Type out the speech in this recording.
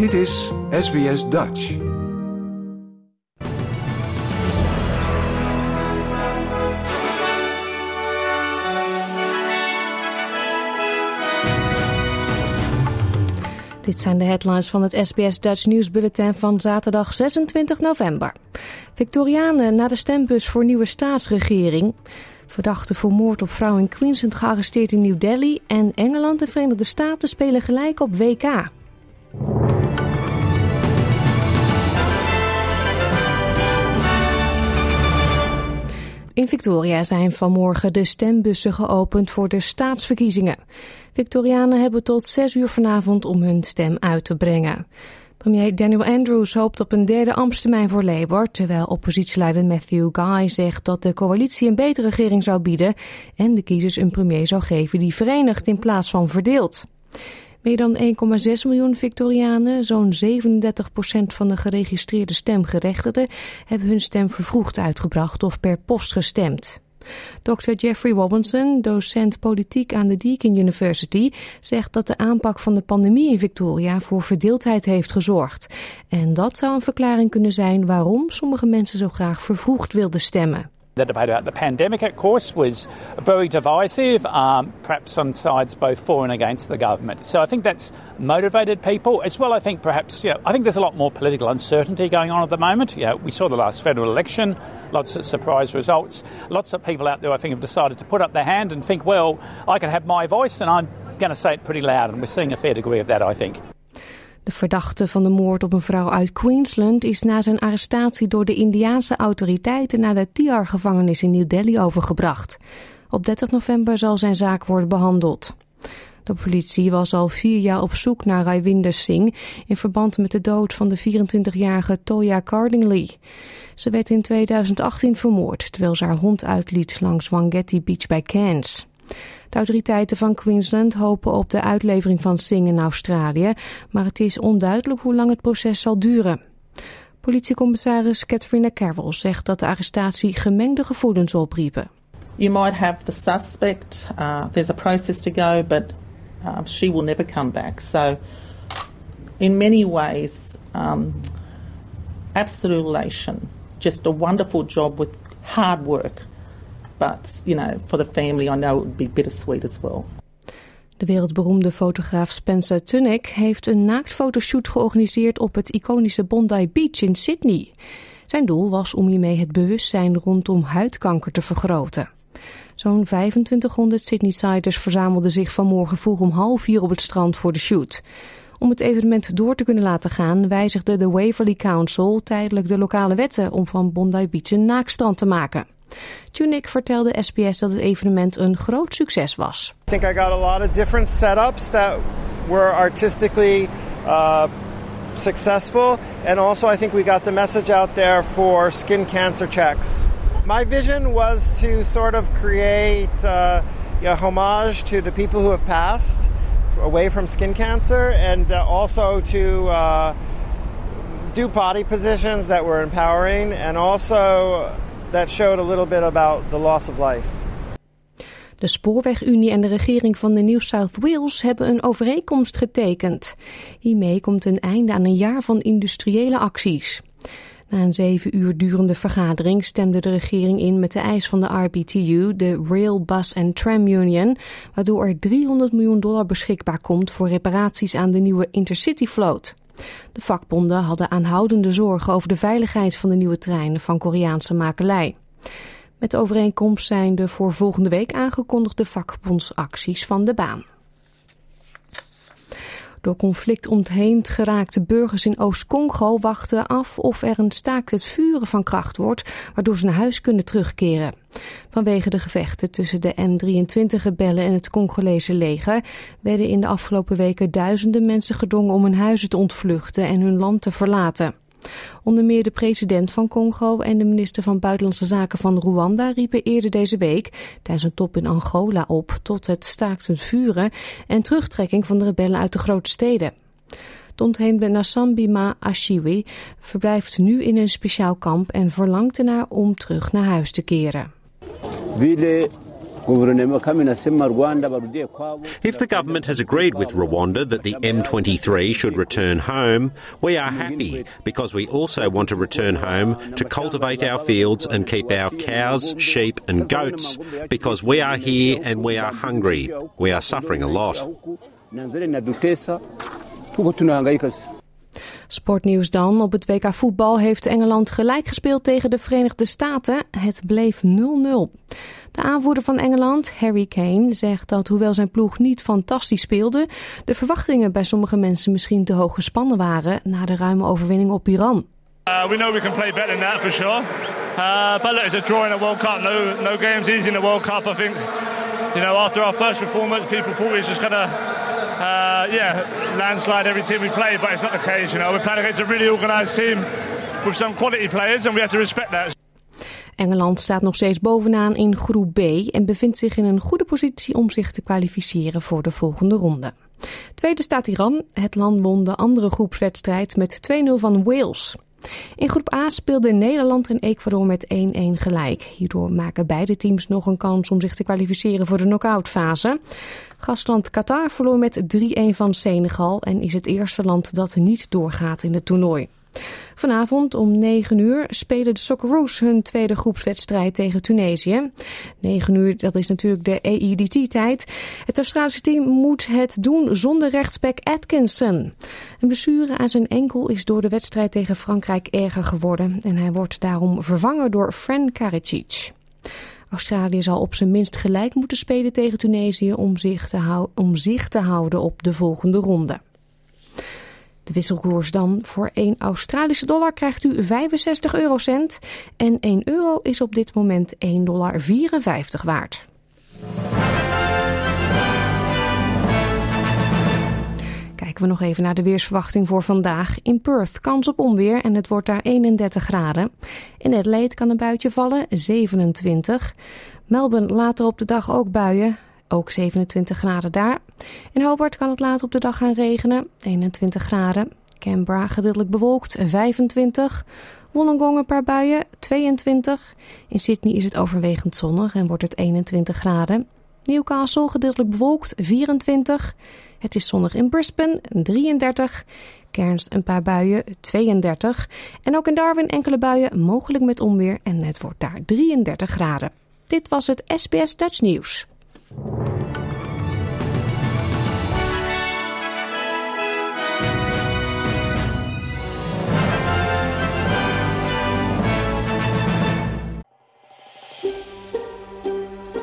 Dit is SBS Dutch. Dit zijn de headlines van het SBS Dutch Nieuwsbulletin van zaterdag 26 november. Victorianen na de stembus voor nieuwe staatsregering. Verdachte voor moord op vrouw in Queensland gearresteerd in New Delhi. En Engeland en Verenigde Staten spelen gelijk op WK. In Victoria zijn vanmorgen de stembussen geopend voor de staatsverkiezingen. Victorianen hebben tot 6 uur vanavond om hun stem uit te brengen. Premier Daniel Andrews hoopt op een derde ambtstermijn voor Labour, terwijl oppositieleider Matthew Guy zegt dat de coalitie een betere regering zou bieden en de kiezers een premier zou geven die verenigt in plaats van verdeelt. Meer dan 1,6 miljoen Victorianen, zo'n 37% van de geregistreerde stemgerechtigden, hebben hun stem vervroegd uitgebracht of per post gestemd. Dr. Jeffrey Robinson, docent politiek aan de Deakin University, zegt dat de aanpak van de pandemie in Victoria voor verdeeldheid heeft gezorgd. En dat zou een verklaring kunnen zijn waarom sommige mensen zo graag vervroegd wilden stemmen. The debate about the pandemic, of course, was very divisive, um, perhaps on sides both for and against the government. So I think that's motivated people as well. I think perhaps, you know, I think there's a lot more political uncertainty going on at the moment. You know, we saw the last federal election, lots of surprise results. Lots of people out there, I think, have decided to put up their hand and think, well, I can have my voice and I'm going to say it pretty loud. And we're seeing a fair degree of that, I think. De verdachte van de moord op een vrouw uit Queensland is na zijn arrestatie door de Indiaanse autoriteiten naar de Tiar-gevangenis in New Delhi overgebracht. Op 30 november zal zijn zaak worden behandeld. De politie was al vier jaar op zoek naar Raiwinder Singh in verband met de dood van de 24-jarige Toya Cardingley. Ze werd in 2018 vermoord terwijl ze haar hond uitliet langs Wangetti Beach bij Cairns. De autoriteiten van Queensland hopen op de uitlevering van Singh in Australië, maar het is onduidelijk hoe lang het proces zal duren. Politiecommissaris Catherine Carroll zegt dat de arrestatie gemengde gevoelens opriepen. You might have the suspect, uh, there's a process to go, but uh, she will never come back. So, in many ways, um, absolute elation. Just a wonderful job with hard work. But, you know, for the family, I know would be bittersweet as well. De wereldberoemde fotograaf Spencer Tunick heeft een naaktfotoshoot georganiseerd op het iconische Bondi Beach in Sydney. Zijn doel was om hiermee het bewustzijn rondom huidkanker te vergroten. Zo'n 2500 Sydney-siders verzamelden zich vanmorgen vroeg om half vier op het strand voor de shoot. Om het evenement door te kunnen laten gaan wijzigde de Waverley Council tijdelijk de lokale wetten om van Bondi Beach een naakstrand te maken. Tunick vertelde SBS dat het evenement een groot succes was. I think I got a lot of different setups that were artistically uh, successful, and also I think we got the message out there for skin cancer checks. My vision was to sort of create uh, a homage to the people who have passed away from skin cancer, and uh, also to uh, do body positions that were empowering, and also that showed a little bit about the loss of life. De Spoorwegunie en de regering van de New South Wales hebben een overeenkomst getekend. Hiermee komt een einde aan een jaar van industriële acties. Na een zeven uur durende vergadering stemde de regering in met de eis van de RBTU, de Rail, Bus and Tram Union, waardoor er 300 miljoen dollar beschikbaar komt voor reparaties aan de nieuwe Intercity Float. De vakbonden hadden aanhoudende zorgen over de veiligheid van de nieuwe treinen van Koreaanse makelij. Met overeenkomst zijn de voor volgende week aangekondigde vakbondsacties van de baan. Door conflict ontheemd geraakte burgers in Oost-Congo wachten af of er een staakt het vuren van kracht wordt, waardoor ze naar huis kunnen terugkeren. Vanwege de gevechten tussen de M23-rebellen en het Congolese leger werden in de afgelopen weken duizenden mensen gedwongen om hun huizen te ontvluchten en hun land te verlaten. Onder meer de president van Congo en de minister van Buitenlandse Zaken van Rwanda riepen eerder deze week tijdens een top in Angola op tot het staakt het vuren en terugtrekking van de rebellen uit de grote steden. De ontheemde Nasambima Ashiwi verblijft nu in een speciaal kamp en verlangt ernaar om terug naar huis te keren. If the government has agreed with Rwanda that the M23 should return home, we are happy because we also want to return home to cultivate our fields and keep our cows, sheep, and goats because we are here and we are hungry. We are suffering a lot. Sportnieuws dan. Op het WK voetbal heeft Engeland gelijk gespeeld tegen de Verenigde Staten. Het bleef 0-0. De aanvoerder van Engeland, Harry Kane, zegt dat hoewel zijn ploeg niet fantastisch speelde, de verwachtingen bij sommige mensen misschien te hoog gespannen waren na de ruime overwinning op Iran. Uh, we know we can play better than that for sure. Uh, but look, it's a draw in a World Cup. No, no games easy in the World Cup. I think, you know, after our first performance, people thought we was just gonna, uh, yeah, landslide every team we play. But it's not the case. You know, we're playing against a really organised team with some quality players, and we have to respect that. Engeland staat nog steeds bovenaan in groep B en bevindt zich in een goede positie om zich te kwalificeren voor de volgende ronde. Tweede staat Iran. Het land won de andere groepswedstrijd met 2-0 van Wales. In groep A speelden Nederland en Ecuador met 1-1 gelijk. Hierdoor maken beide teams nog een kans om zich te kwalificeren voor de knock-outfase. Gastland Qatar verloor met 3-1 van Senegal en is het eerste land dat niet doorgaat in het toernooi. Vanavond om 9 uur spelen de Socceroos hun tweede groepswedstrijd tegen Tunesië. 9 uur, dat is natuurlijk de EIDT-tijd. Het Australische team moet het doen zonder rechtsback Atkinson. Een blessure aan zijn enkel is door de wedstrijd tegen Frankrijk erger geworden. En hij wordt daarom vervangen door Fran Karicic. Australië zal op zijn minst gelijk moeten spelen tegen Tunesië om zich te, om zich te houden op de volgende ronde. De wisselkoers dan voor 1 Australische dollar krijgt u 65 eurocent en 1 euro is op dit moment 1,54 dollar waard. Kijken we nog even naar de weersverwachting voor vandaag. In Perth kans op onweer en het wordt daar 31 graden. In Adelaide kan een buitje vallen, 27. Melbourne later op de dag ook buien, ook 27 graden daar. In Hobart kan het later op de dag gaan regenen, 21 graden. Canberra gedeeltelijk bewolkt, 25. Wollongong een paar buien, 22. In Sydney is het overwegend zonnig en wordt het 21 graden. Newcastle gedeeltelijk bewolkt, 24. Het is zonnig in Brisbane, 33. Cairns een paar buien, 32. En ook in Darwin enkele buien, mogelijk met onweer en het wordt daar 33 graden. Dit was het SBS Dutch Nieuws.